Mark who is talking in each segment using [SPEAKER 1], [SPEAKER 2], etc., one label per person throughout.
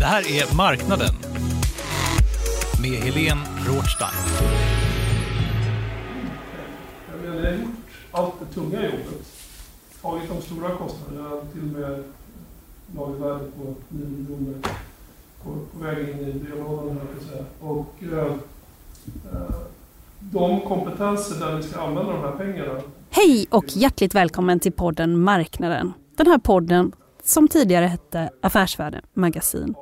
[SPEAKER 1] Det här är Marknaden med Helene Rothstein.
[SPEAKER 2] Jag menar, jag har gjort allt det tunga jobbet. Tagit de stora kostnaderna, till och med lagervärdet på 9 miljoner på, på väg in i brevlådan, höll jag säga. Och eh, eh, de kompetenser där vi ska använda de här pengarna
[SPEAKER 3] Hej och hjärtligt välkommen till podden Marknaden. Den här podden som tidigare hette Affärsvärlden Magasin.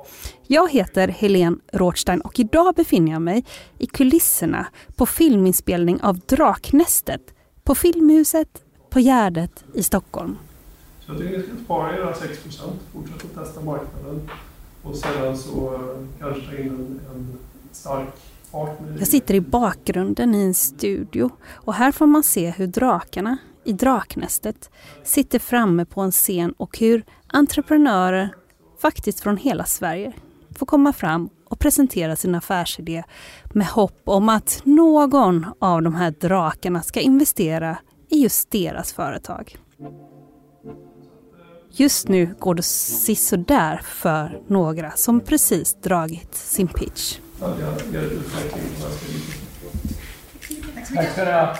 [SPEAKER 3] Jag heter Helene Rothstein och idag befinner jag mig i kulisserna på filminspelning av Draknästet på Filmhuset på Gärdet i Stockholm.
[SPEAKER 2] Så jag tycker ni ska spara era 6 fortsätta testa marknaden och sedan så eh, kanske ta in en, en stark.
[SPEAKER 3] Jag sitter i bakgrunden i en studio och här får man se hur drakarna i Draknästet sitter framme på en scen och hur entreprenörer, faktiskt från hela Sverige, får komma fram och presentera sin affärsidé med hopp om att någon av de här drakarna ska investera i just deras företag. Just nu går det sisådär för några som precis dragit sin pitch.
[SPEAKER 4] Tack ska du ha.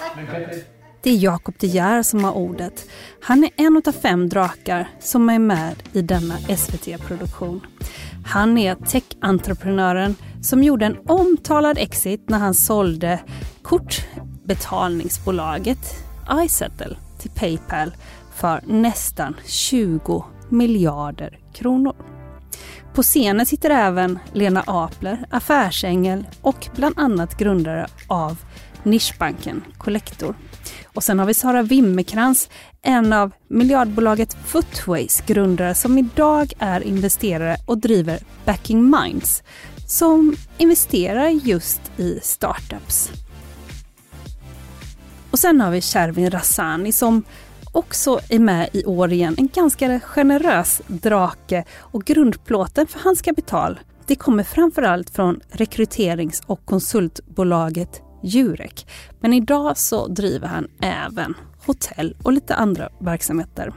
[SPEAKER 3] Det är Jakob De Geer som har ordet. Han är en av fem drakar som är med i denna SVT-produktion. Han är tech-entreprenören som gjorde en omtalad exit när han sålde kortbetalningsbolaget iSettle till Paypal för nästan 20 miljarder kronor. På scenen sitter även Lena Apler, affärsängel och bland annat grundare av nischbanken Collector. Och sen har vi Sara Wimmerkrans, en av miljardbolaget Footways grundare som idag är investerare och driver Backing Minds som investerar just i startups. Och sen har vi Shervin Rassani som också är med i år igen. En ganska generös drake och grundplåten för hans kapital det kommer framförallt från rekryterings och konsultbolaget Jurek. Men idag så driver han även hotell och lite andra verksamheter.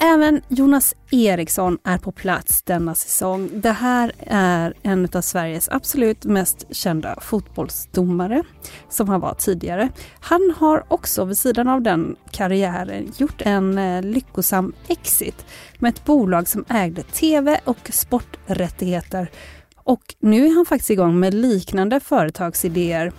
[SPEAKER 3] Även Jonas Eriksson är på plats denna säsong. Det här är en av Sveriges absolut mest kända fotbollsdomare som han var tidigare. Han har också vid sidan av den karriären gjort en eh, lyckosam exit med ett bolag som ägde tv och sporträttigheter och nu är han faktiskt igång med liknande företagsidéer.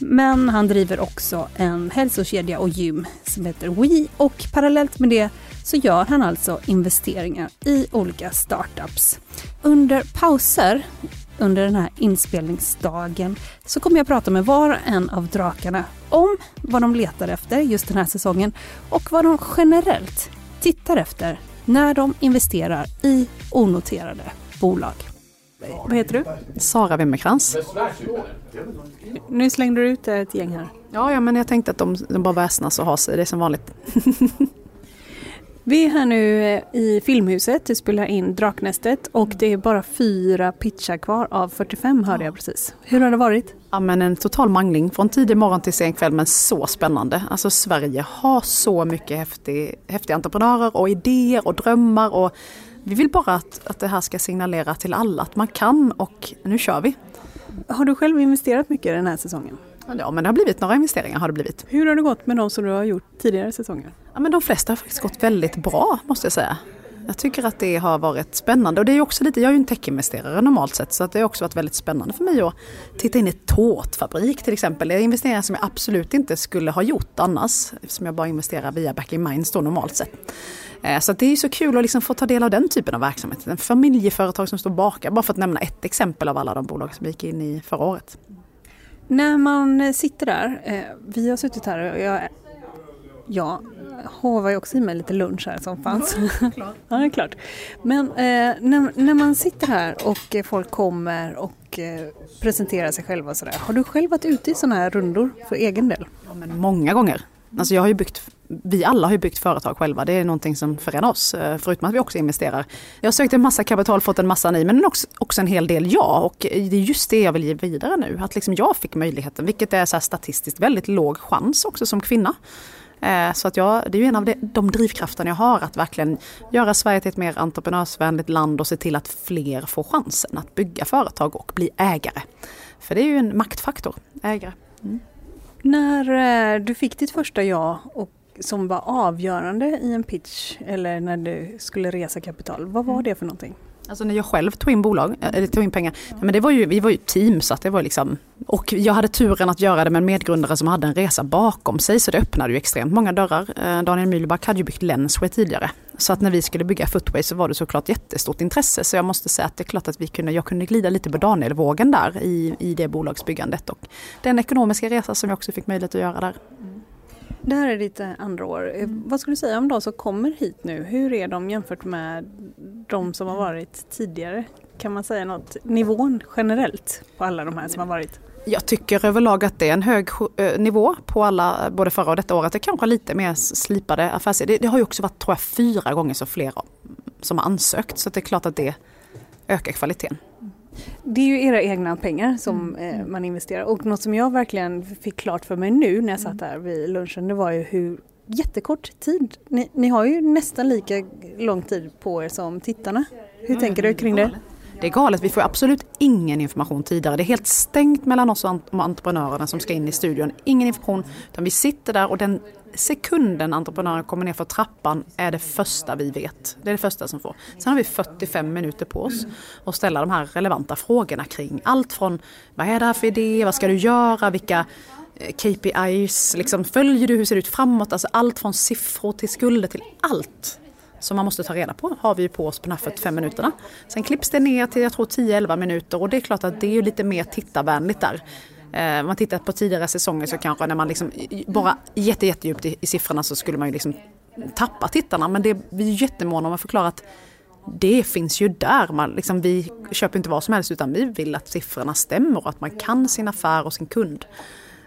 [SPEAKER 3] Men han driver också en hälsokedja och gym som heter We och parallellt med det så gör han alltså investeringar i olika startups. Under pauser under den här inspelningsdagen så kommer jag prata med var och en av drakarna om vad de letar efter just den här säsongen och vad de generellt tittar efter när de investerar i onoterade bolag. Vad heter du?
[SPEAKER 5] Sara Wimmerkrans.
[SPEAKER 3] Nu slängde du ut ett gäng här.
[SPEAKER 5] Ja, ja, men jag tänkte att de, de bara väsnas och har sig, det är som vanligt.
[SPEAKER 3] Vi är här nu eh, i Filmhuset, vi spelar in Draknästet och det är bara fyra pitchar kvar av 45 hörde jag precis. Hur har det varit?
[SPEAKER 5] Ja, men en total mangling från tidig morgon till sen kväll, men så spännande. Alltså Sverige har så mycket häftig, häftiga entreprenörer och idéer och drömmar och vi vill bara att, att det här ska signalera till alla att man kan och nu kör vi.
[SPEAKER 3] Har du själv investerat mycket den här säsongen?
[SPEAKER 5] Ja men det har blivit några investeringar har det blivit.
[SPEAKER 3] Hur har det gått med de som du har gjort tidigare säsonger?
[SPEAKER 5] Ja men de flesta har faktiskt gått väldigt bra måste jag säga. Jag tycker att det har varit spännande och det är också lite, jag är ju en techinvesterare normalt sett så att det har också varit väldigt spännande för mig att titta in i tårtfabrik till exempel. Det är investeringar som jag absolut inte skulle ha gjort annars eftersom jag bara investerar via Back in Minds då normalt sett. Eh, så det är så kul att liksom få ta del av den typen av verksamhet. En familjeföretag som står bakom, bara för att nämna ett exempel av alla de bolag som vi gick in i förra året.
[SPEAKER 3] När man sitter där, eh, vi har suttit här och jag, jag hovar ju också i mig lite lunch här som fanns. Ja, klart. ja, det är klart. Men eh, när, när man sitter här och folk kommer och eh, presenterar sig själva och sådär. Har du själv varit ute i sådana här rundor för egen del?
[SPEAKER 5] Ja, men många gånger. Alltså jag har ju byggt, vi alla har ju byggt företag själva. Det är någonting som förenar oss, eh, förutom att vi också investerar. Jag har sökt en massa kapital, fått en massa nej, men också, också en hel del ja. Och det är just det jag vill ge vidare nu. Att liksom jag fick möjligheten, vilket är så statistiskt väldigt låg chans också som kvinna. Eh, så att jag, det är ju en av de, drivkrafterna jag har, att verkligen göra Sverige till ett mer entreprenörsvänligt land och se till att fler får chansen att bygga företag och bli ägare. För det är ju en maktfaktor, ägare. Mm.
[SPEAKER 3] När eh, du fick ditt första ja och som var avgörande i en pitch eller när du skulle resa kapital, vad var det för någonting?
[SPEAKER 5] Alltså när jag själv tog in bolag, eh, eller tog in pengar, men det var ju, vi var ju team så att det var liksom och jag hade turen att göra det med en medgrundare som hade en resa bakom sig så det öppnade ju extremt många dörrar. Eh, Daniel Mühlback hade ju byggt Lensway tidigare. Så att när vi skulle bygga Footway så var det såklart jättestort intresse. Så jag måste säga att det är klart att vi kunde, jag kunde glida lite på Daniel-vågen där i, i det bolagsbyggandet. Och den ekonomiska resa som jag också fick möjlighet att göra där.
[SPEAKER 3] Det här är ditt eh, andra år. Mm. Vad skulle du säga om de som kommer hit nu? Hur är de jämfört med de som har varit tidigare? Kan man säga något? Nivån generellt på alla de här som har varit?
[SPEAKER 5] Jag tycker överlag att det är en hög eh, nivå på alla, både förra och detta året. Det kanske lite mer slipade affärsidéer. Det, det, har ju också varit, tror jag, fyra gånger så fler som har ansökt. Så det är klart att det ökar kvaliteten.
[SPEAKER 3] Det är ju era egna pengar som mm. eh, man investerar och något som jag verkligen fick klart för mig nu när jag satt där vid lunchen det var ju hur jättekort tid, ni, ni har ju nästan lika lång tid på er som tittarna. Hur tänker du kring det?
[SPEAKER 5] Det är galet, vi får absolut ingen information tidigare. Det är helt stängt mellan oss och entreprenörerna som ska in i studion. Ingen information, utan vi sitter där och den sekunden entreprenören kommer ner för trappan är det första vi vet. Det är det första som får. Sen har vi 45 minuter på oss att ställa de här relevanta frågorna kring allt från vad är det här för idé, vad ska du göra, vilka eh, KPIs, liksom, följer du, hur ser det ut framåt? Alltså allt från siffror till skulder till allt som man måste ta reda på har vi på oss på de här 45 minuterna. Sen klipps det ner till jag tror 10-11 minuter och det är klart att det är lite mer tittarvänligt där. Eh, om man tittar på tidigare säsonger så kanske när man liksom bara jätte, jättedjupt i, i siffrorna så skulle man ju liksom tappa tittarna. Men det, vi är jättemåna om att förklara att det finns ju där. Man, liksom, vi köper inte vad som helst utan vi vill att siffrorna stämmer och att man kan sin affär och sin kund.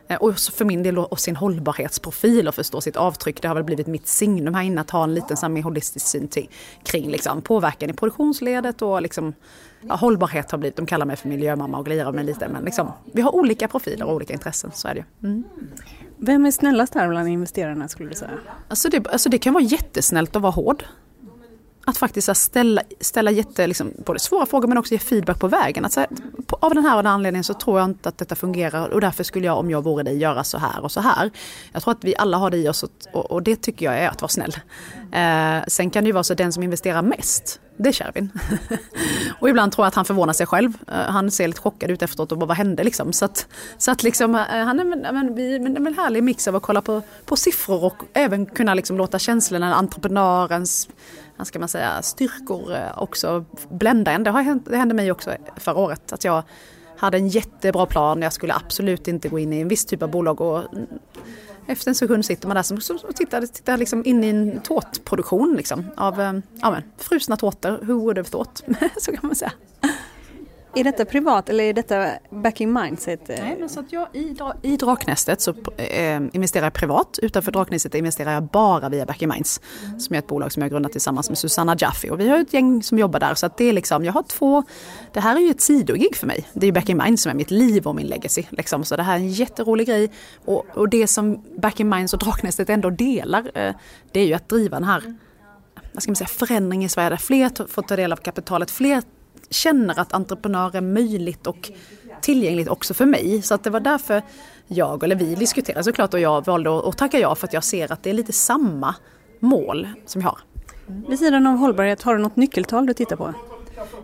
[SPEAKER 5] Eh, och för min del och sin hållbarhetsprofil och förstå sitt avtryck. Det har väl blivit mitt signum här inne att ha en liten så mer holistisk syn till, kring liksom, påverkan i produktionsledet och liksom, ja, hållbarhet har blivit, de kallar mig för miljömamma och glirar mig lite men liksom, vi har olika profiler och olika intressen, så är det mm.
[SPEAKER 3] Vem är snällast här bland investerarna skulle du säga?
[SPEAKER 5] Alltså det, alltså det kan vara jättesnällt att vara hård. Att faktiskt ställa, ställa jätte, liksom, både svåra frågor men också ge feedback på vägen. Att, så på, av den här och den anledningen så tror jag inte att detta fungerar och därför skulle jag om jag vore dig göra så här och så här. Jag tror att vi alla har det i oss och, och, och det tycker jag är att vara snäll. Eh, sen kan det ju vara så att den som investerar mest, det är Kärvin. och ibland tror jag att han förvånar sig själv. Eh, han ser lite chockad ut efteråt och bara vad hände liksom. Så att, så att liksom, eh, han är men, men, vi, men, en härlig mix av att kolla på, på siffror och även kunna liksom låta känslorna, entreprenörens vad ska man säga, styrkor eh, också blända en. Det, har hänt, det hände mig också förra året att jag hade en jättebra plan. Jag skulle absolut inte gå in i en viss typ av bolag och efter en sekund sitter man där och tittar, tittar liksom in i en tårtproduktion liksom, av eh, ja, men, frusna tårtor. Who would have thought? så kan man säga.
[SPEAKER 3] Är detta privat eller är detta backing mindset?
[SPEAKER 5] Nej, men så att jag i, i Draknästet så äh, investerar jag privat. Utanför Draknästet investerar jag bara via Backing Minds. Mm. Som är ett bolag som jag grundat tillsammans med Susanna Jaffe. Och vi har ett gäng som jobbar där. Så att det är liksom, jag har två, det här är ju ett sidogig för mig. Det är ju Backing Minds som är mitt liv och min legacy. Liksom. Så det här är en jätterolig grej. Och, och det som Backing Minds och Draknästet ändå delar, äh, det är ju att driva den här vad ska man säga, förändring i Sverige där fler får ta del av kapitalet, fler känner att entreprenör är möjligt och tillgängligt också för mig. Så att det var därför jag, eller vi diskuterade såklart och jag valde att tacka ja för att jag ser att det är lite samma mål som jag har.
[SPEAKER 3] Vid sidan av hållbarhet, har du något nyckeltal du tittar på?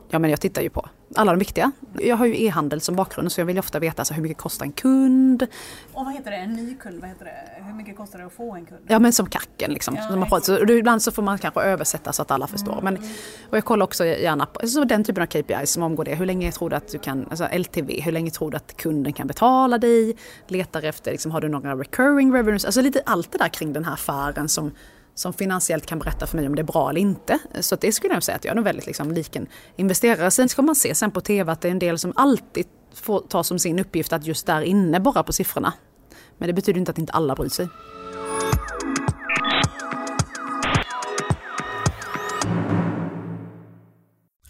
[SPEAKER 5] Ja men jag tittar ju på alla de viktiga. Jag har ju e-handel som bakgrund så jag vill ofta veta alltså, hur mycket kostar en kund.
[SPEAKER 3] Och vad heter det, en ny kund, vad heter det? hur mycket kostar det att få en kund?
[SPEAKER 5] Ja men som kacken liksom. Ja, man pratar, så, ibland så får man kanske översätta så att alla förstår. Mm. Men, och jag kollar också gärna på så den typen av KPIs som omgår det. Hur länge tror du att du kan, alltså LTV, hur länge tror du att kunden kan betala dig? Letar efter, liksom, har du några recurring revenues? Alltså lite allt det där kring den här affären som som finansiellt kan berätta för mig om det är bra eller inte. Så det skulle jag säga att jag är nog väldigt liksom lik en investerare. Sen ska man se sen på TV att det är en del som alltid får ta som sin uppgift att just där inne bara på siffrorna. Men det betyder inte att inte alla bryr sig.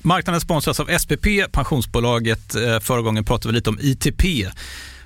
[SPEAKER 1] Marknaden sponsras av SPP, pensionsbolaget. Eh, förra gången pratade vi lite om ITP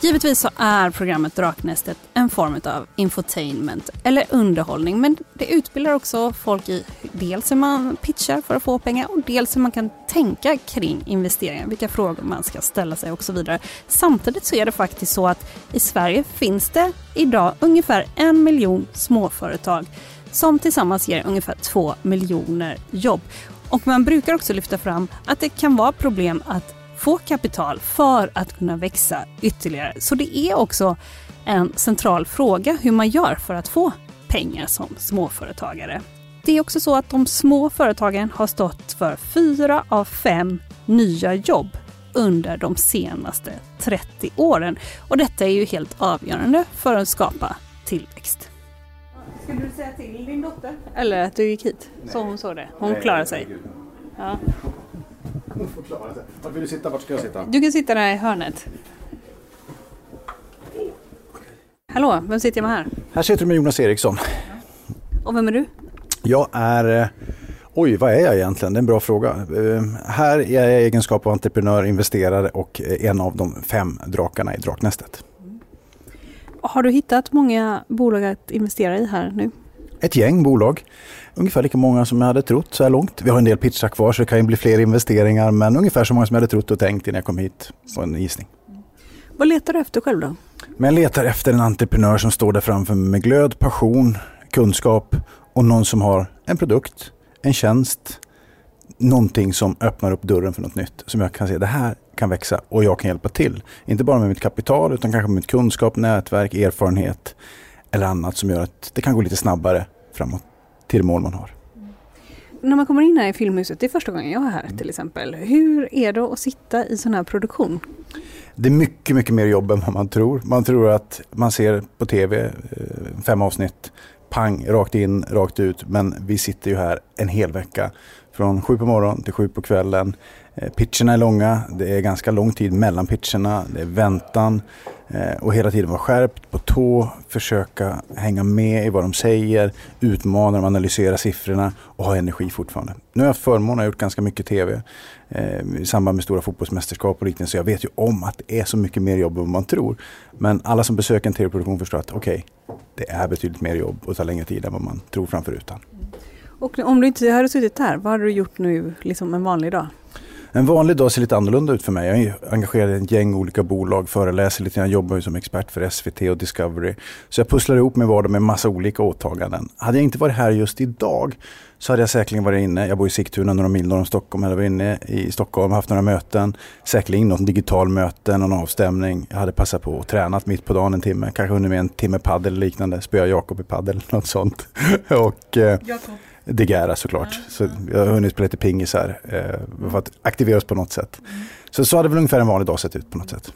[SPEAKER 3] Givetvis så är programmet Draknästet en form av infotainment eller underhållning men det utbildar också folk i dels hur man pitchar för att få pengar och dels hur man kan tänka kring investeringar, vilka frågor man ska ställa sig och så vidare. Samtidigt så är det faktiskt så att i Sverige finns det idag ungefär en miljon småföretag som tillsammans ger ungefär två miljoner jobb. Och man brukar också lyfta fram att det kan vara problem att få kapital för att kunna växa ytterligare. Så det är också en central fråga hur man gör för att få pengar som småföretagare. Det är också så att de små företagen har stått för fyra av fem nya jobb under de senaste 30 åren. Och detta är ju helt avgörande för att skapa tillväxt. Skulle du säga till din dotter? Eller att du gick hit? Så hon såg det? Hon klarar sig? Ja.
[SPEAKER 4] Hon får klara sig. Var vill du sitta? Vart ska jag sitta?
[SPEAKER 3] Du kan sitta där i hörnet. Hallå, vem sitter jag med här?
[SPEAKER 4] Här sitter du med Jonas Eriksson.
[SPEAKER 3] Och vem är du?
[SPEAKER 4] Jag är... Eh, oj, vad är jag egentligen? Det är en bra fråga. Uh, här är jag i egenskap av entreprenör, investerare och en av de fem drakarna i Draknästet.
[SPEAKER 3] Har du hittat många bolag att investera i här nu?
[SPEAKER 4] Ett gäng bolag. Ungefär lika många som jag hade trott så här långt. Vi har en del pitchar kvar så det kan ju bli fler investeringar men ungefär så många som jag hade trott och tänkt innan jag kom hit på en gissning.
[SPEAKER 3] Vad letar du efter själv då?
[SPEAKER 4] Men jag letar efter en entreprenör som står där framför mig med glöd, passion, kunskap och någon som har en produkt, en tjänst, någonting som öppnar upp dörren för något nytt. Som jag kan se, det här kan växa och jag kan hjälpa till. Inte bara med mitt kapital utan kanske med mitt kunskap, nätverk, erfarenhet eller annat som gör att det kan gå lite snabbare framåt till det mål man har.
[SPEAKER 3] När man kommer in här i Filmhuset, det är första gången jag är här till exempel. Hur är det att sitta i sån här produktion?
[SPEAKER 4] Det är mycket, mycket mer jobb än vad man tror. Man tror att man ser på tv eh, fem avsnitt, pang, rakt in, rakt ut. Men vi sitter ju här en hel vecka. Från sju på morgonen till sju på kvällen. Eh, pitcherna är långa, det är ganska lång tid mellan pitcherna, det är väntan. Eh, och hela tiden vara skärpt, på tå, försöka hänga med i vad de säger, utmana dem, analysera siffrorna och ha energi fortfarande. Nu har jag haft förmånen, jag har gjort ganska mycket tv eh, i samband med stora fotbollsmästerskap och liknande. Så jag vet ju om att det är så mycket mer jobb än vad man tror. Men alla som besöker en tv-produktion förstår att okej, okay, det är betydligt mer jobb och tar längre tid än vad man tror framför rutan.
[SPEAKER 3] Och om du inte hade suttit här, vad hade du gjort nu liksom en vanlig dag?
[SPEAKER 4] En vanlig dag ser lite annorlunda ut för mig. Jag är engagerad i ett gäng olika bolag, föreläser lite, jag jobbar ju som expert för SVT och Discovery. Så jag pusslar ihop min vardag med massa olika åtaganden. Hade jag inte varit här just idag så hade jag säkerligen varit inne, jag bor i Sigtuna några mil norr om Stockholm, jag hade varit inne i Stockholm, haft några möten, säkerligen något digital möte, någon avstämning. Jag hade passat på och tränat mitt på dagen en timme, kanske hunnit med en timme paddel eller liknande, spöa Jakob i paddel, något sånt. och, eh, Gera såklart. Ja. Så jag har hunnit spela lite pingis här eh, för att aktivera oss på något sätt. Mm. Så så hade väl ungefär en vanlig dag sett ut på något sätt.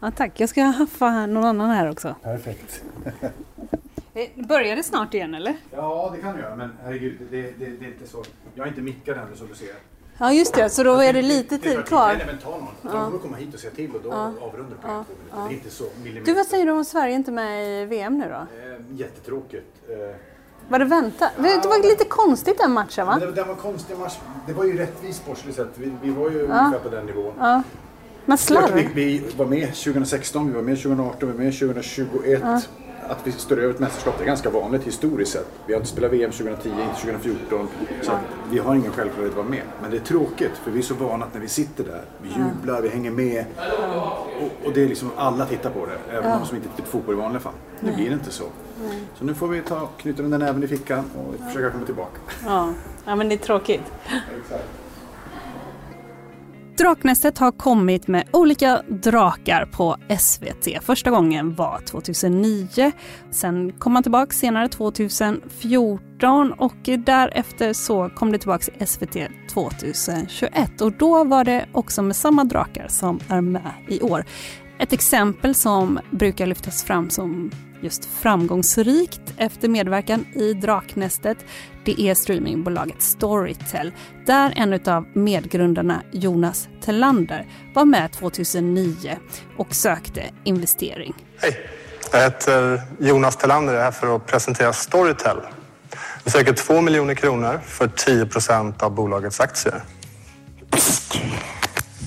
[SPEAKER 3] Ja, tack, jag ska haffa någon annan här också.
[SPEAKER 4] Perfekt.
[SPEAKER 3] Eh, börjar det snart igen eller?
[SPEAKER 4] Ja, det kan du göra, men herregud, det, det, det är inte så. Jag är inte mickad ännu som du ser.
[SPEAKER 3] Ja, just det, så då är det lite tid kvar.
[SPEAKER 4] Nej, men ta någon. Ja. får komma hit och se till och då ja. avrundar på ja. ja. Det är inte så
[SPEAKER 3] millimeter. Du, vad säger du om Sverige inte med i VM nu då?
[SPEAKER 4] Eh, jättetråkigt. Eh,
[SPEAKER 3] var det väntat? Ja, det var lite konstigt den matchen va?
[SPEAKER 4] Det, det var konstig match. Det var ju rättvist sportsligt sett. Vi, vi var ju ja. ungefär på den nivån.
[SPEAKER 3] Ja. Man slarv.
[SPEAKER 4] Vi, vi var med 2016, vi var med 2018, vi var med 2021. Ja. Att vi står över ett mästerskap det är ganska vanligt historiskt sett. Vi har inte spelat VM 2010, inte 2014. Så vi har ingen självklarhet att vara med. Men det är tråkigt för vi är så vana att när vi sitter där, vi jublar, vi hänger med. Och, och det är liksom, alla tittar på det. Även de som inte tittar på fotboll i vanliga fall. Nu blir det inte så. Så nu får vi ta, knyta den där näven i fickan och försöka komma tillbaka.
[SPEAKER 3] Ja, ja men det är tråkigt. Draknästet har kommit med olika drakar på SVT. Första gången var 2009. Sen kom man tillbaka senare 2014 och därefter så kom det tillbaka i SVT 2021 och då var det också med samma drakar som är med i år. Ett exempel som brukar lyftas fram som just framgångsrikt efter medverkan i Draknästet, det är streamingbolaget Storytel, där en av medgrundarna, Jonas Tellander, var med 2009 och sökte investering.
[SPEAKER 6] Hej, jag heter Jonas Tellander och är här för att presentera Storytel. Vi söker 2 miljoner kronor för 10 procent av bolagets aktier.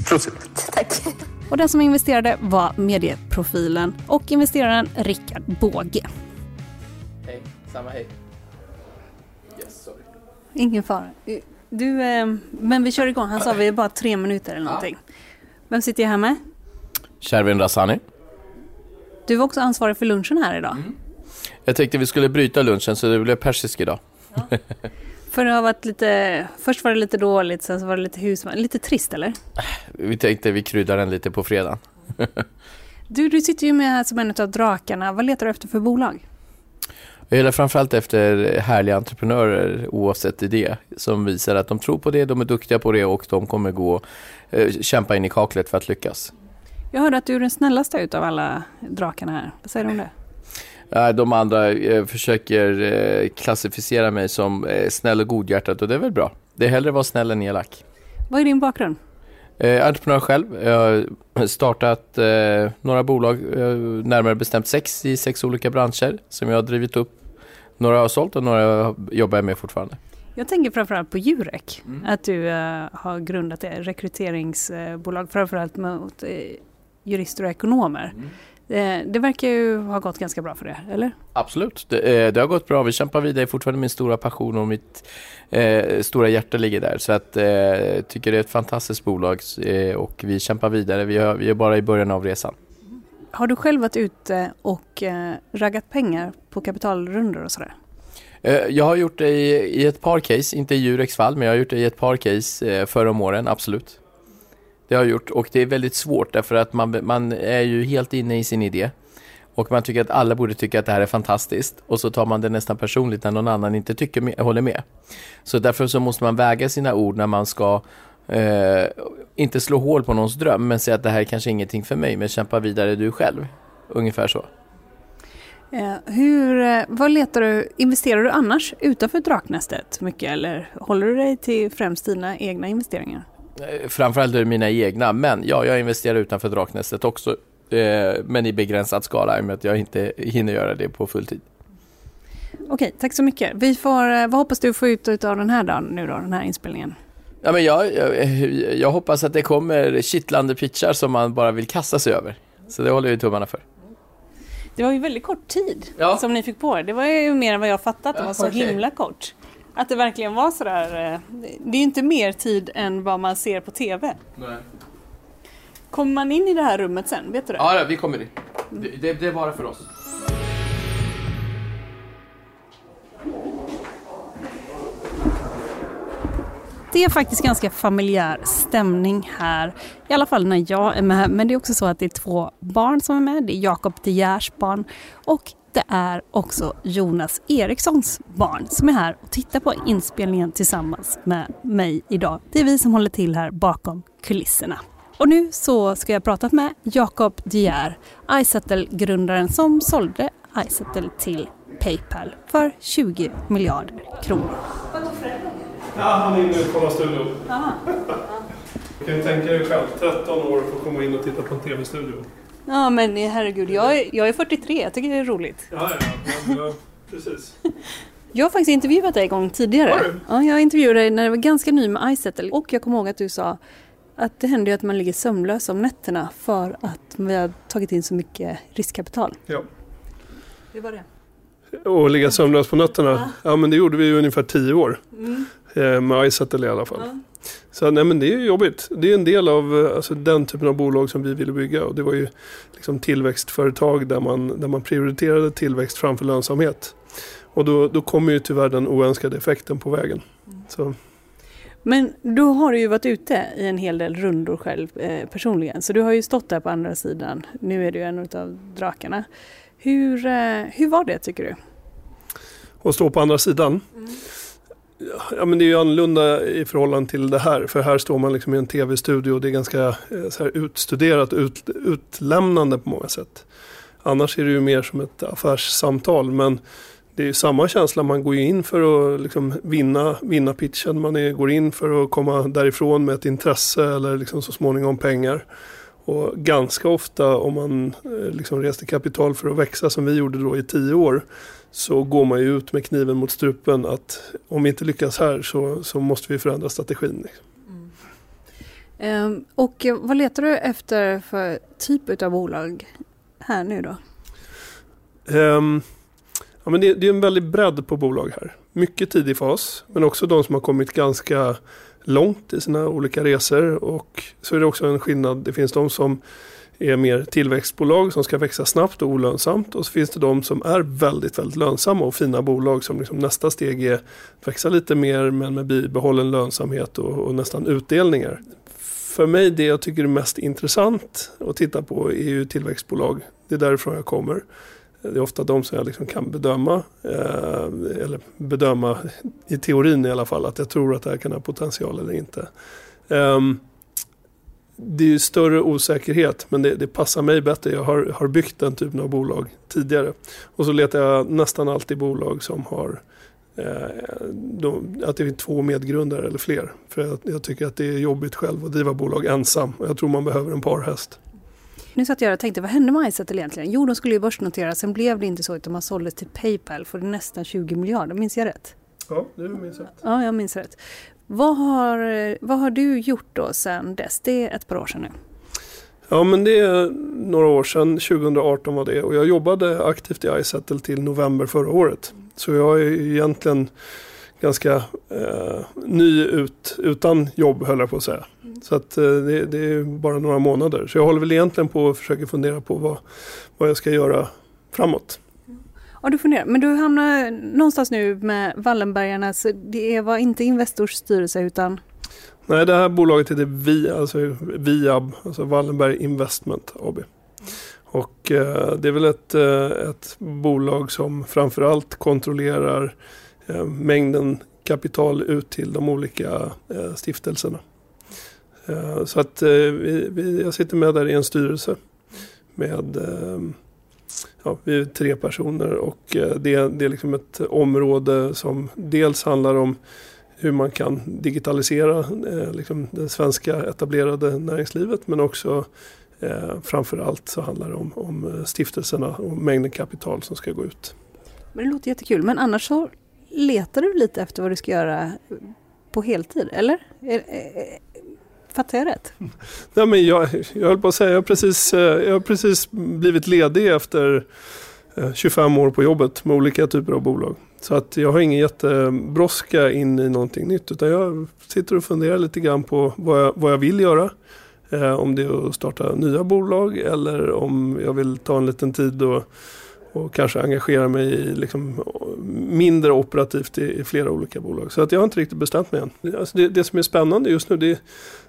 [SPEAKER 6] Prosit.
[SPEAKER 3] Tack. Och den som investerade var medieprofilen och investeraren Rickard Båge.
[SPEAKER 7] Hej, samma hej. Yes, sorry.
[SPEAKER 3] Ingen fara. Du, eh, men vi kör igång. Han sa vi bara tre minuter eller någonting. Ja. Vem sitter jag här med?
[SPEAKER 7] Shervin Rassani.
[SPEAKER 3] Du var också ansvarig för lunchen här idag. Mm.
[SPEAKER 7] Jag tänkte vi skulle bryta lunchen så det blev persisk idag. Ja.
[SPEAKER 3] För det har varit lite, först var det lite dåligt, sen så var det lite husman, lite trist eller?
[SPEAKER 7] Vi tänkte vi kryddar den lite på fredag.
[SPEAKER 3] du, du sitter ju med här som en av drakarna. Vad letar du efter för bolag?
[SPEAKER 7] Jag letar framförallt efter härliga entreprenörer oavsett idé som visar att de tror på det, de är duktiga på det och de kommer gå eh, kämpa in i kaklet för att lyckas.
[SPEAKER 3] Jag hörde att du är den snällaste utav alla drakarna här. Vad säger du om det?
[SPEAKER 7] De andra eh, försöker eh, klassificera mig som eh, snäll och godhjärtad och det är väl bra. Det är hellre vara snäll än elak.
[SPEAKER 3] Vad är din bakgrund?
[SPEAKER 7] Eh, entreprenör själv. Jag har startat eh, några bolag, eh, närmare bestämt sex i sex olika branscher som jag har drivit upp. Några har jag sålt och några jobbar jag med fortfarande.
[SPEAKER 3] Jag tänker framförallt på Jurek, mm. att du uh, har grundat ett rekryteringsbolag framförallt mot jurister och ekonomer. Mm. Eh, det verkar ju ha gått ganska bra för det, eller?
[SPEAKER 7] Absolut, det, eh, det har gått bra. Vi kämpar vidare. Det är fortfarande min stora passion och mitt eh, stora hjärta ligger där. Så att, eh, tycker det är ett fantastiskt bolag eh, och vi kämpar vidare. Vi, har, vi är bara i början av resan.
[SPEAKER 3] Har du själv varit ute och raggat pengar på kapitalrundor och sådär?
[SPEAKER 7] Jag har gjort det i, i ett par case, inte i Jurex fall, men jag har gjort det i ett par case förra om åren, absolut. Det har jag gjort och det är väldigt svårt därför att man, man är ju helt inne i sin idé. Och man tycker att alla borde tycka att det här är fantastiskt och så tar man det nästan personligt när någon annan inte tycker håller med. Så därför så måste man väga sina ord när man ska eh, inte slå hål på någons dröm men säga att det här är kanske ingenting för mig men kämpa vidare du själv. Ungefär så.
[SPEAKER 3] Eh, hur, eh, vad letar du, investerar du annars utanför Draknästet mycket eller håller du dig till främst dina egna investeringar?
[SPEAKER 7] Eh, Framförallt det mina egna, men ja, jag investerar utanför Draknästet också. Eh, men i begränsad skala i och med att jag inte hinner göra det på full tid.
[SPEAKER 3] Okej, tack så mycket. Vi får, eh, vad hoppas du få ut av den här dagen nu då, den här inspelningen?
[SPEAKER 7] Ja, men jag, jag, jag hoppas att det kommer kittlande pitchar som man bara vill kasta sig över. Så det håller jag tummarna för.
[SPEAKER 3] Det var ju väldigt kort tid som ni fick på er. Det var ju mer än vad jag fattat. Det var så himla kort. Att det verkligen var sådär. eh, Det är ju inte mer tid än vad man ser på TV.
[SPEAKER 7] Nej.
[SPEAKER 3] Kommer man in i det här rummet sen? Vet du det?
[SPEAKER 7] Ja, vi kommer dit. Det, det, det är bara för oss.
[SPEAKER 3] Det är faktiskt ganska familjär stämning här. I alla fall när jag är med. Men det är också så att det är två barn som är med. Det är Jakob De Geers barn och det är också Jonas Erikssons barn som är här och tittar på inspelningen tillsammans med mig idag. Det är vi som håller till här bakom kulisserna. Och nu så ska jag prata med Jakob De Geer, iSettle-grundaren som sålde iSettle till Paypal för 20 miljarder kronor.
[SPEAKER 2] Ja, han är inne och kollar studion. Kan ju tänka dig själv, 13 år för att komma in och titta på en tv-studio.
[SPEAKER 3] Ja men herregud, jag är, jag är 43, jag tycker det är roligt.
[SPEAKER 2] Ja, ja, men, ja, precis.
[SPEAKER 3] Jag har faktiskt intervjuat dig en gång tidigare.
[SPEAKER 2] Har du?
[SPEAKER 3] Ja, jag intervjuade dig när jag var ganska ny med iSettle och jag kommer ihåg att du sa att det händer ju att man ligger sömnlös om nätterna för att vi har tagit in så mycket riskkapital.
[SPEAKER 2] Ja.
[SPEAKER 3] Hur var det?
[SPEAKER 2] Och ligga sömnlös på nätterna. Ja, men det gjorde vi i ungefär 10 år.
[SPEAKER 3] Mm.
[SPEAKER 2] Eh, Med iSettle i alla fall. Så nej, men det är jobbigt. Det är en del av eh, alltså, den typen av bolag som vi ville bygga. Och det var ju liksom tillväxtföretag där man, där man prioriterade tillväxt framför lönsamhet. Och då, då kommer ju tyvärr den oönskade effekten på vägen. Så,
[SPEAKER 3] Men då har du ju varit ute i en hel del rundor själv eh, personligen. Så du har ju stått där på andra sidan. Nu är du en av drakarna. Hur, eh, hur var det tycker du?
[SPEAKER 2] och stå på andra sidan. Ja, men det är ju annorlunda i förhållande till det här. För här står man liksom i en tv-studio och det är ganska eh, så här utstuderat och ut, utlämnande på många sätt. Annars är det ju mer som ett affärssamtal. Men det är ju samma känsla. Man går ju in för att liksom vinna, vinna pitchen. Man är, går in för att komma därifrån med ett intresse eller liksom så småningom pengar. Och ganska ofta om man eh, liksom reste kapital för att växa som vi gjorde då i tio år så går man ju ut med kniven mot strupen att om vi inte lyckas här så, så måste vi förändra strategin. Liksom.
[SPEAKER 3] Ehm, och vad letar du efter för typ av bolag här nu då?
[SPEAKER 2] Ehm, ja, men det, det är en väldig bredd på bolag här. Mycket tidig fas men också de som har kommit ganska långt i sina olika resor och så är det också en skillnad. Det finns de som är mer tillväxtbolag som ska växa snabbt och olönsamt och så finns det de som är väldigt, väldigt lönsamma och fina bolag som liksom nästa steg är att växa lite mer men med bibehållen lönsamhet och, och nästan utdelningar. För mig det jag tycker är mest intressant att titta på är ju tillväxtbolag. Det är därifrån jag kommer. Det är ofta de som jag liksom kan bedöma, eh, eller bedöma i teorin i alla fall, att jag tror att det här kan ha potential eller inte. Ehm, det är ju större osäkerhet men det, det passar mig bättre. Jag har, har byggt den typen av bolag tidigare. Och så letar jag nästan alltid bolag som har eh, de, att det är två medgrundare eller fler. För jag, jag tycker att det är jobbigt själv att driva bolag ensam. Och jag tror man behöver en parhäst.
[SPEAKER 3] Nu satt jag och tänkte, vad hände med Izettle egentligen? Jo, de skulle ju börsnotera, sen blev det inte så utan man sålde till Paypal för nästan 20 miljarder. Minns jag rätt?
[SPEAKER 2] Ja, det minns jag.
[SPEAKER 3] Ja, jag minns rätt. Vad har, vad har du gjort då sen dess? Det är ett par år sedan nu.
[SPEAKER 2] Ja men det är några år sedan, 2018 var det. Och jag jobbade aktivt i iSettle till november förra året. Så jag är egentligen ganska eh, ny ut, utan jobb höll jag på att säga. Så att, eh, det, det är bara några månader. Så jag håller väl egentligen på att försöka fundera på vad, vad jag ska göra framåt.
[SPEAKER 3] Ja, du funderar. Men du hamnar någonstans nu med Wallenbergarna, så det var inte Investors styrelse utan?
[SPEAKER 2] Nej, det här bolaget heter Vi, alltså Viab, alltså Wallenberg Investment AB. Och eh, det är väl ett, eh, ett bolag som framförallt kontrollerar eh, mängden kapital ut till de olika eh, stiftelserna. Eh, så att eh, vi, vi, jag sitter med där i en styrelse med eh, ja, vi är tre personer och eh, det, det är liksom ett område som dels handlar om hur man kan digitalisera eh, liksom det svenska etablerade näringslivet men också eh, framförallt så handlar det om, om eh, stiftelserna och mängden kapital som ska gå ut.
[SPEAKER 3] Men det låter jättekul men annars så letar du lite efter vad du ska göra på heltid, eller? Fattar jag rätt?
[SPEAKER 2] Nej, men jag, jag höll på att säga, jag har, precis, eh, jag har precis blivit ledig efter eh, 25 år på jobbet med olika typer av bolag. Så att jag har ingen jättebrådska in i någonting nytt utan jag sitter och funderar lite grann på vad jag, vad jag vill göra. Eh, om det är att starta nya bolag eller om jag vill ta en liten tid och och kanske engagera mig i liksom mindre operativt i, i, flera olika bolag. Så att jag har inte riktigt bestämt mig än. Alltså det, det, som är spännande just nu det är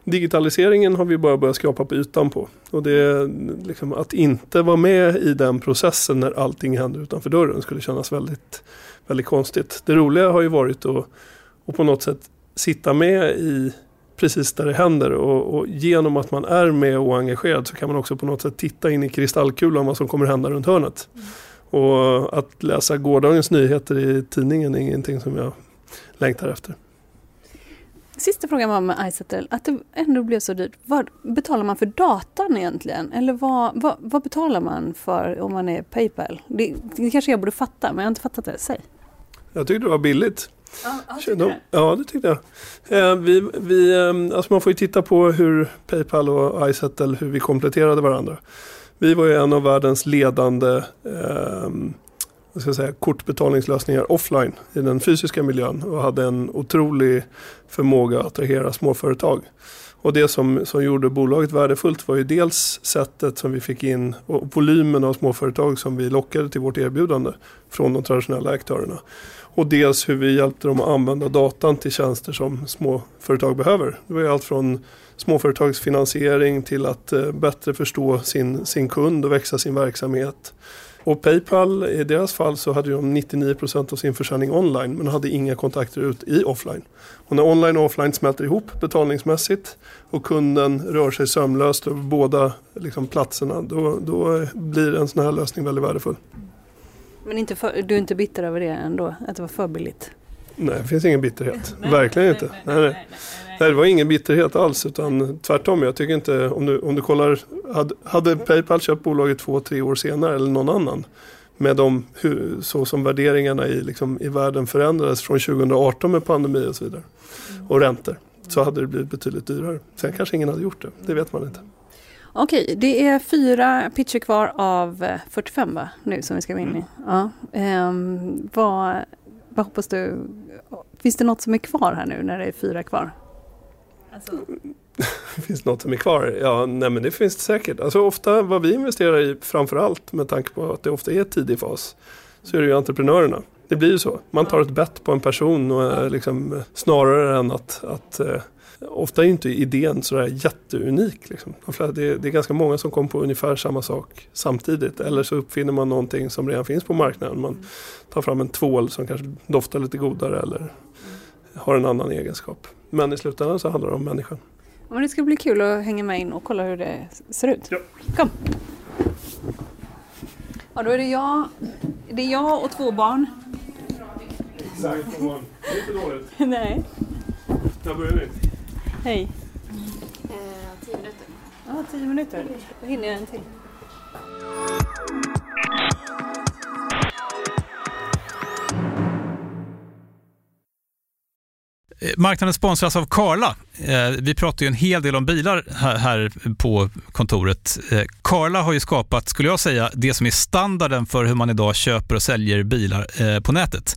[SPEAKER 2] digitaliseringen har vi bara börjat skrapa på ytan på. Och det liksom att inte vara med i den processen när allting händer utanför dörren skulle kännas väldigt, väldigt konstigt. Det roliga har ju varit att, att på något sätt sitta med i precis där det händer och, och, genom att man är med och engagerad så kan man också på något sätt titta in i kristallkulan vad som kommer hända runt hörnet. Mm. Och att läsa gårdagens nyheter i tidningen är ingenting som jag längtar efter.
[SPEAKER 3] Sista frågan var med Izettle, att det ändå blev så dyrt. Vad betalar man för datan egentligen? Eller vad, vad, vad betalar man för om man är Paypal? Det, det, kanske jag borde fatta, men jag har inte fattat det. Säg.
[SPEAKER 2] Jag tyckte det var billigt.
[SPEAKER 3] Ja,
[SPEAKER 2] de, ja det tyckte jag. Eh, vi, vi, eh, alltså man får ju titta på hur Paypal och Izettle, hur vi kompletterade varandra. Vi var ju en av världens ledande eh, ska jag säga, kortbetalningslösningar offline i den fysiska miljön och hade en otrolig förmåga att attrahera småföretag. Och det som, som gjorde bolaget värdefullt var ju dels sättet som vi fick in och volymen av småföretag som vi lockade till vårt erbjudande från de traditionella aktörerna. Och dels hur vi hjälpte dem att använda datan till tjänster som småföretag behöver. Det var ju allt från småföretagsfinansiering till att eh, bättre förstå sin, sin kund och växa sin verksamhet. Och Paypal i deras fall så hade de 99% av sin försäljning online men hade inga kontakter ut i offline. Och när online och offline smälter ihop betalningsmässigt och kunden rör sig sömlöst över båda liksom, platserna då, då blir en sån här lösning väldigt värdefull.
[SPEAKER 3] Men inte för, du är inte bitter över det ändå, att det var för billigt?
[SPEAKER 2] Nej, det finns ingen bitterhet. Verkligen inte. Nej, nej. Nej, det var ingen bitterhet alls utan tvärtom. Jag tycker inte, om du, om du kollar, hade, hade Paypal köpt bolaget två, tre år senare eller någon annan med de, hur, så som värderingarna i, liksom, i världen förändrades från 2018 med pandemi och så vidare och räntor så hade det blivit betydligt dyrare. Sen kanske ingen hade gjort det, det vet man inte.
[SPEAKER 3] Okej, det är fyra pitcher kvar av 45 va? nu som vi ska gå in i. Ja. Um, vad, vad hoppas du? Finns det något som är kvar här nu när det är fyra kvar?
[SPEAKER 2] Alltså. finns något som är kvar? Ja, nej men det finns det säkert. Alltså ofta vad vi investerar i framförallt med tanke på att det ofta är tidig fas så är det ju entreprenörerna. Det blir ju så. Man tar ett bett på en person och liksom, snarare än att, att eh, Ofta är inte idén sådär jätteunik. Liksom. Det, är, det är ganska många som kommer på ungefär samma sak samtidigt. Eller så uppfinner man någonting som redan finns på marknaden. Man tar fram en tvål som kanske doftar lite godare eller har en annan egenskap. Men i slutändan så handlar det om människan.
[SPEAKER 3] Men det ska bli kul att hänga med in och kolla hur det ser ut.
[SPEAKER 2] Ja.
[SPEAKER 3] Kom! Ja, då är det jag, det är jag och två barn.
[SPEAKER 2] Exakt, två barn. Det är inte dåligt.
[SPEAKER 3] Nej.
[SPEAKER 2] När börjar ni?
[SPEAKER 3] Hej.
[SPEAKER 8] Eh, tio minuter.
[SPEAKER 3] Ja, tio minuter. Då hinner jag en till.
[SPEAKER 1] Eh, marknaden sponsras av Karla. Eh, vi pratar ju en hel del om bilar här på kontoret. Eh, Karla har ju skapat, skulle jag säga, det som är standarden för hur man idag köper och säljer bilar på nätet.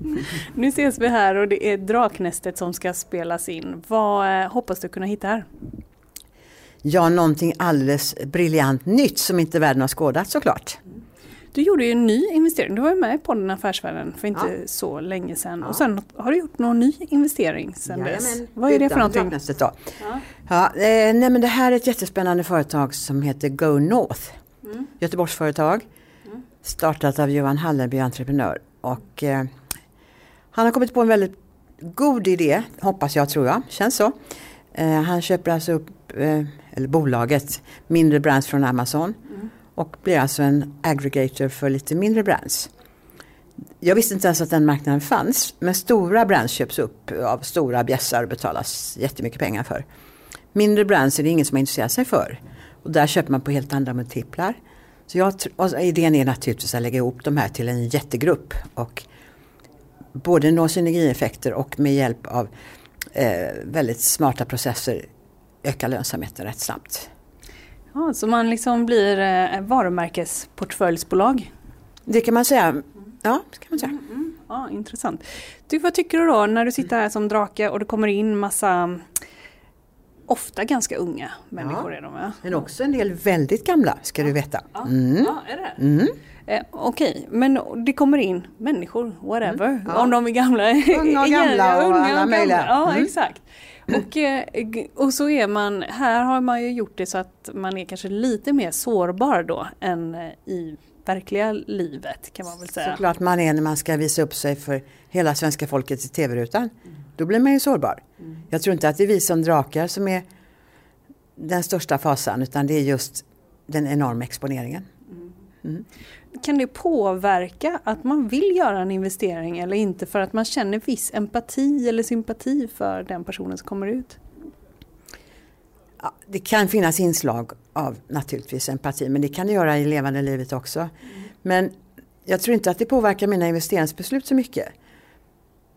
[SPEAKER 3] Nu ses vi här och det är Draknästet som ska spelas in. Vad eh, hoppas du kunna hitta här?
[SPEAKER 9] Ja, någonting alldeles briljant nytt som inte världen har skådat såklart.
[SPEAKER 3] Du gjorde ju en ny investering. Du var ju med i podden Affärsvärlden för inte ja. så länge sedan. Ja. Och sen har du gjort någon ny investering sedan Jajamän. dess. Vad är det för någonting?
[SPEAKER 9] Då. Ja. Ja, eh, nej, men det här är ett jättespännande företag som heter Go North. Mm. Göteborgsföretag. Mm. Startat av Johan Hallerby, entreprenör. Och, eh, han har kommit på en väldigt god idé, hoppas jag, tror jag. Känns så. Eh, han köper alltså upp, eh, eller bolaget, mindre brands från Amazon. Mm. Och blir alltså en aggregator för lite mindre brands. Jag visste inte ens att den marknaden fanns. Men stora brands köps upp av stora bjässar och betalas jättemycket pengar för. Mindre brands är det ingen som har intresserat sig för. Och där köper man på helt andra multiplar. Så jag, idén är naturligtvis att lägga ihop de här till en jättegrupp. Och både nå synergieffekter och med hjälp av eh, väldigt smarta processer öka lönsamheten rätt snabbt.
[SPEAKER 3] Ja, så man liksom blir eh, varumärkesportföljsbolag?
[SPEAKER 9] Det kan man säga. Ja, det kan man säga. Mm,
[SPEAKER 3] mm. Ja, intressant. Du, vad tycker du då när du sitter här som drake och det kommer in massa ofta ganska unga människor
[SPEAKER 9] ja,
[SPEAKER 3] är de ja.
[SPEAKER 9] Men också en del väldigt gamla ska
[SPEAKER 3] ja.
[SPEAKER 9] du veta.
[SPEAKER 3] Mm. Ja, är det? Mm. Eh, Okej, okay. men det kommer in människor, whatever, mm. ja. om de är gamla.
[SPEAKER 9] Unga och gamla och alla möjliga.
[SPEAKER 3] Ja, mm. exakt. Och, eh, och så är man, här har man ju gjort det så att man är kanske lite mer sårbar då än eh, i verkliga livet kan man väl säga.
[SPEAKER 9] Såklart man är när man ska visa upp sig för hela svenska folket i tv-rutan. Mm. Då blir man ju sårbar. Mm. Jag tror inte att det är vi som drakar som är den största fasan utan det är just den enorma exponeringen.
[SPEAKER 3] Mm. Kan det påverka att man vill göra en investering eller inte för att man känner viss empati eller sympati för den personen som kommer ut?
[SPEAKER 9] Ja, det kan finnas inslag av naturligtvis empati men det kan det göra i levande livet också. Mm. Men jag tror inte att det påverkar mina investeringsbeslut så mycket.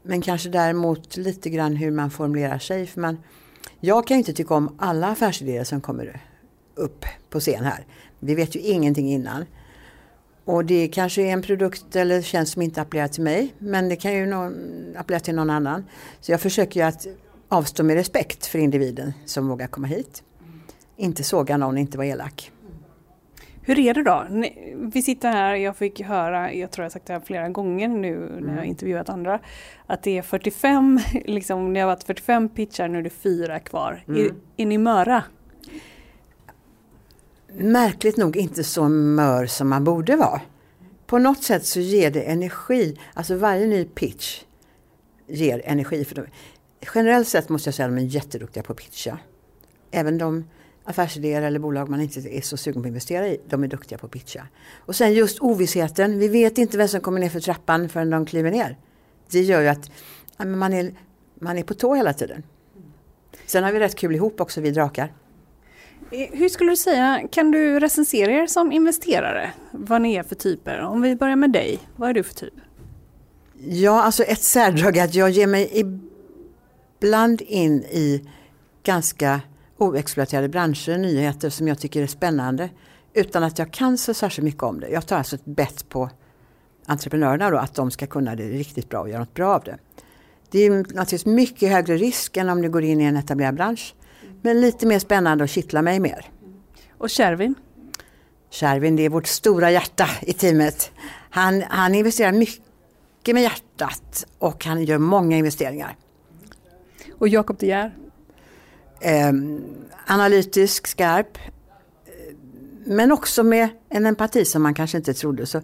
[SPEAKER 9] Men kanske däremot lite grann hur man formulerar sig. För man, jag kan ju inte tycka om alla affärsidéer som kommer upp på scen här. Vi vet ju ingenting innan. Och det kanske är en produkt eller tjänst som inte appellerar till mig men det kan ju någon, appellera till någon annan. Så jag försöker ju att avstå med respekt för individen som vågar komma hit. Inte såga någon, inte vara elak.
[SPEAKER 3] Hur är det då? Vi sitter här, jag fick höra, jag tror jag sagt det här flera gånger nu när jag mm. intervjuat andra, att det är 45, liksom, det har varit 45 pitchar, nu är det fyra kvar. Mm. Är, är ni möra?
[SPEAKER 9] Märkligt nog inte så mör som man borde vara. På något sätt så ger det energi, alltså varje ny pitch ger energi. För dem. Generellt sett måste jag säga att de är jätteduktiga på att pitcha. Även de affärsidéer eller bolag man inte är så sugen på att investera i, de är duktiga på att pitcha. Och sen just ovissheten, vi vet inte vem som kommer ner för trappan förrän de kliver ner. Det gör ju att man är, man är på tå hela tiden. Sen har vi rätt kul ihop också, vi drakar.
[SPEAKER 3] Eh, hur skulle du säga, kan du recensera er som investerare? Vad ni är för typer? Om vi börjar med dig, vad är du för typ?
[SPEAKER 9] Ja, alltså ett särdrag är att jag ger mig ibland in i ganska oexploaterade branscher, nyheter som jag tycker är spännande. utan att jag kan så särskilt mycket om det. Jag tar alltså ett bett på entreprenörerna då, att de ska kunna det riktigt bra och göra något bra av det. Det är naturligtvis mycket högre risk än om du går in i en etablerad bransch. Men lite mer spännande och kittlar mig mer.
[SPEAKER 3] Och Kärvin?
[SPEAKER 9] Kärvin, det är vårt stora hjärta i teamet. Han, han investerar mycket med hjärtat och han gör många investeringar.
[SPEAKER 3] Och Jakob De Geer?
[SPEAKER 9] Eh, analytisk, skarp. Men också med en empati som man kanske inte trodde. Så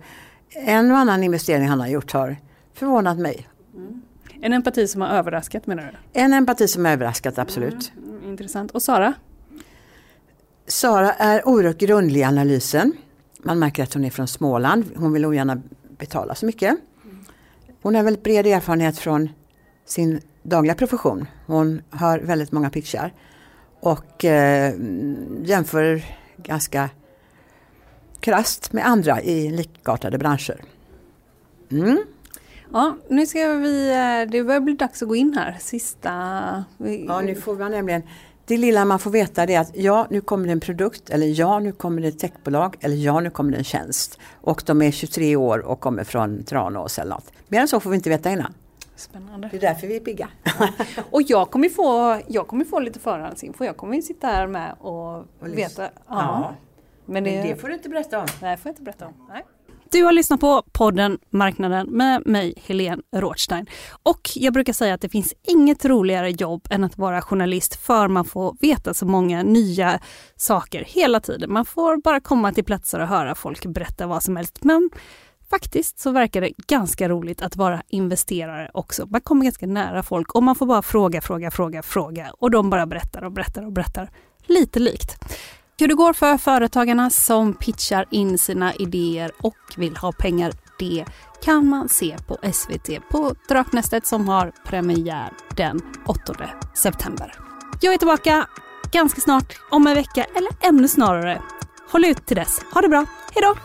[SPEAKER 9] en och annan investering han har gjort har förvånat mig.
[SPEAKER 3] Mm. En empati som har överraskat menar du?
[SPEAKER 9] En empati som har överraskat, absolut.
[SPEAKER 3] Mm, intressant. Och Sara?
[SPEAKER 9] Sara är oerhört grundlig i analysen. Man märker att hon är från Småland. Hon vill ogärna betala så mycket. Hon har väldigt bred erfarenhet från sin dagliga profession. Hon har väldigt många pitchar och eh, jämför ganska krast med andra i likartade branscher. Mm.
[SPEAKER 3] Ja, nu ska vi, eh, det börjar bli dags att gå in här, sista...
[SPEAKER 9] Ja, nu får man nämligen, det lilla man får veta det är att ja, nu kommer det en produkt eller ja, nu kommer det ett techbolag eller ja, nu kommer det en tjänst. Och de är 23 år och kommer från Tranås eller något. Mer än så får vi inte veta innan.
[SPEAKER 3] Spännande.
[SPEAKER 9] Det är därför vi är pigga.
[SPEAKER 3] och jag kommer få, jag kommer få lite förhandsinfo. Jag kommer sitta här med och, och veta. Ja.
[SPEAKER 9] ja. Men, det, Men det får du inte berätta om.
[SPEAKER 3] Nej, får jag inte berätta om. Nej. Du har lyssnat på podden Marknaden med mig, Helene Rothstein. Och jag brukar säga att det finns inget roligare jobb än att vara journalist för man får veta så många nya saker hela tiden. Man får bara komma till platser och höra folk berätta vad som helst. Men faktiskt så verkar det ganska roligt att vara investerare också. Man kommer ganska nära folk och man får bara fråga, fråga, fråga, fråga och de bara berättar och berättar och berättar. Lite likt. Hur det går för företagarna som pitchar in sina idéer och vill ha pengar, det kan man se på SVT på Draknästet som har premiär den 8 september. Jag är tillbaka ganska snart, om en vecka eller ännu snarare. Håll ut till dess. Ha det bra. Hej då!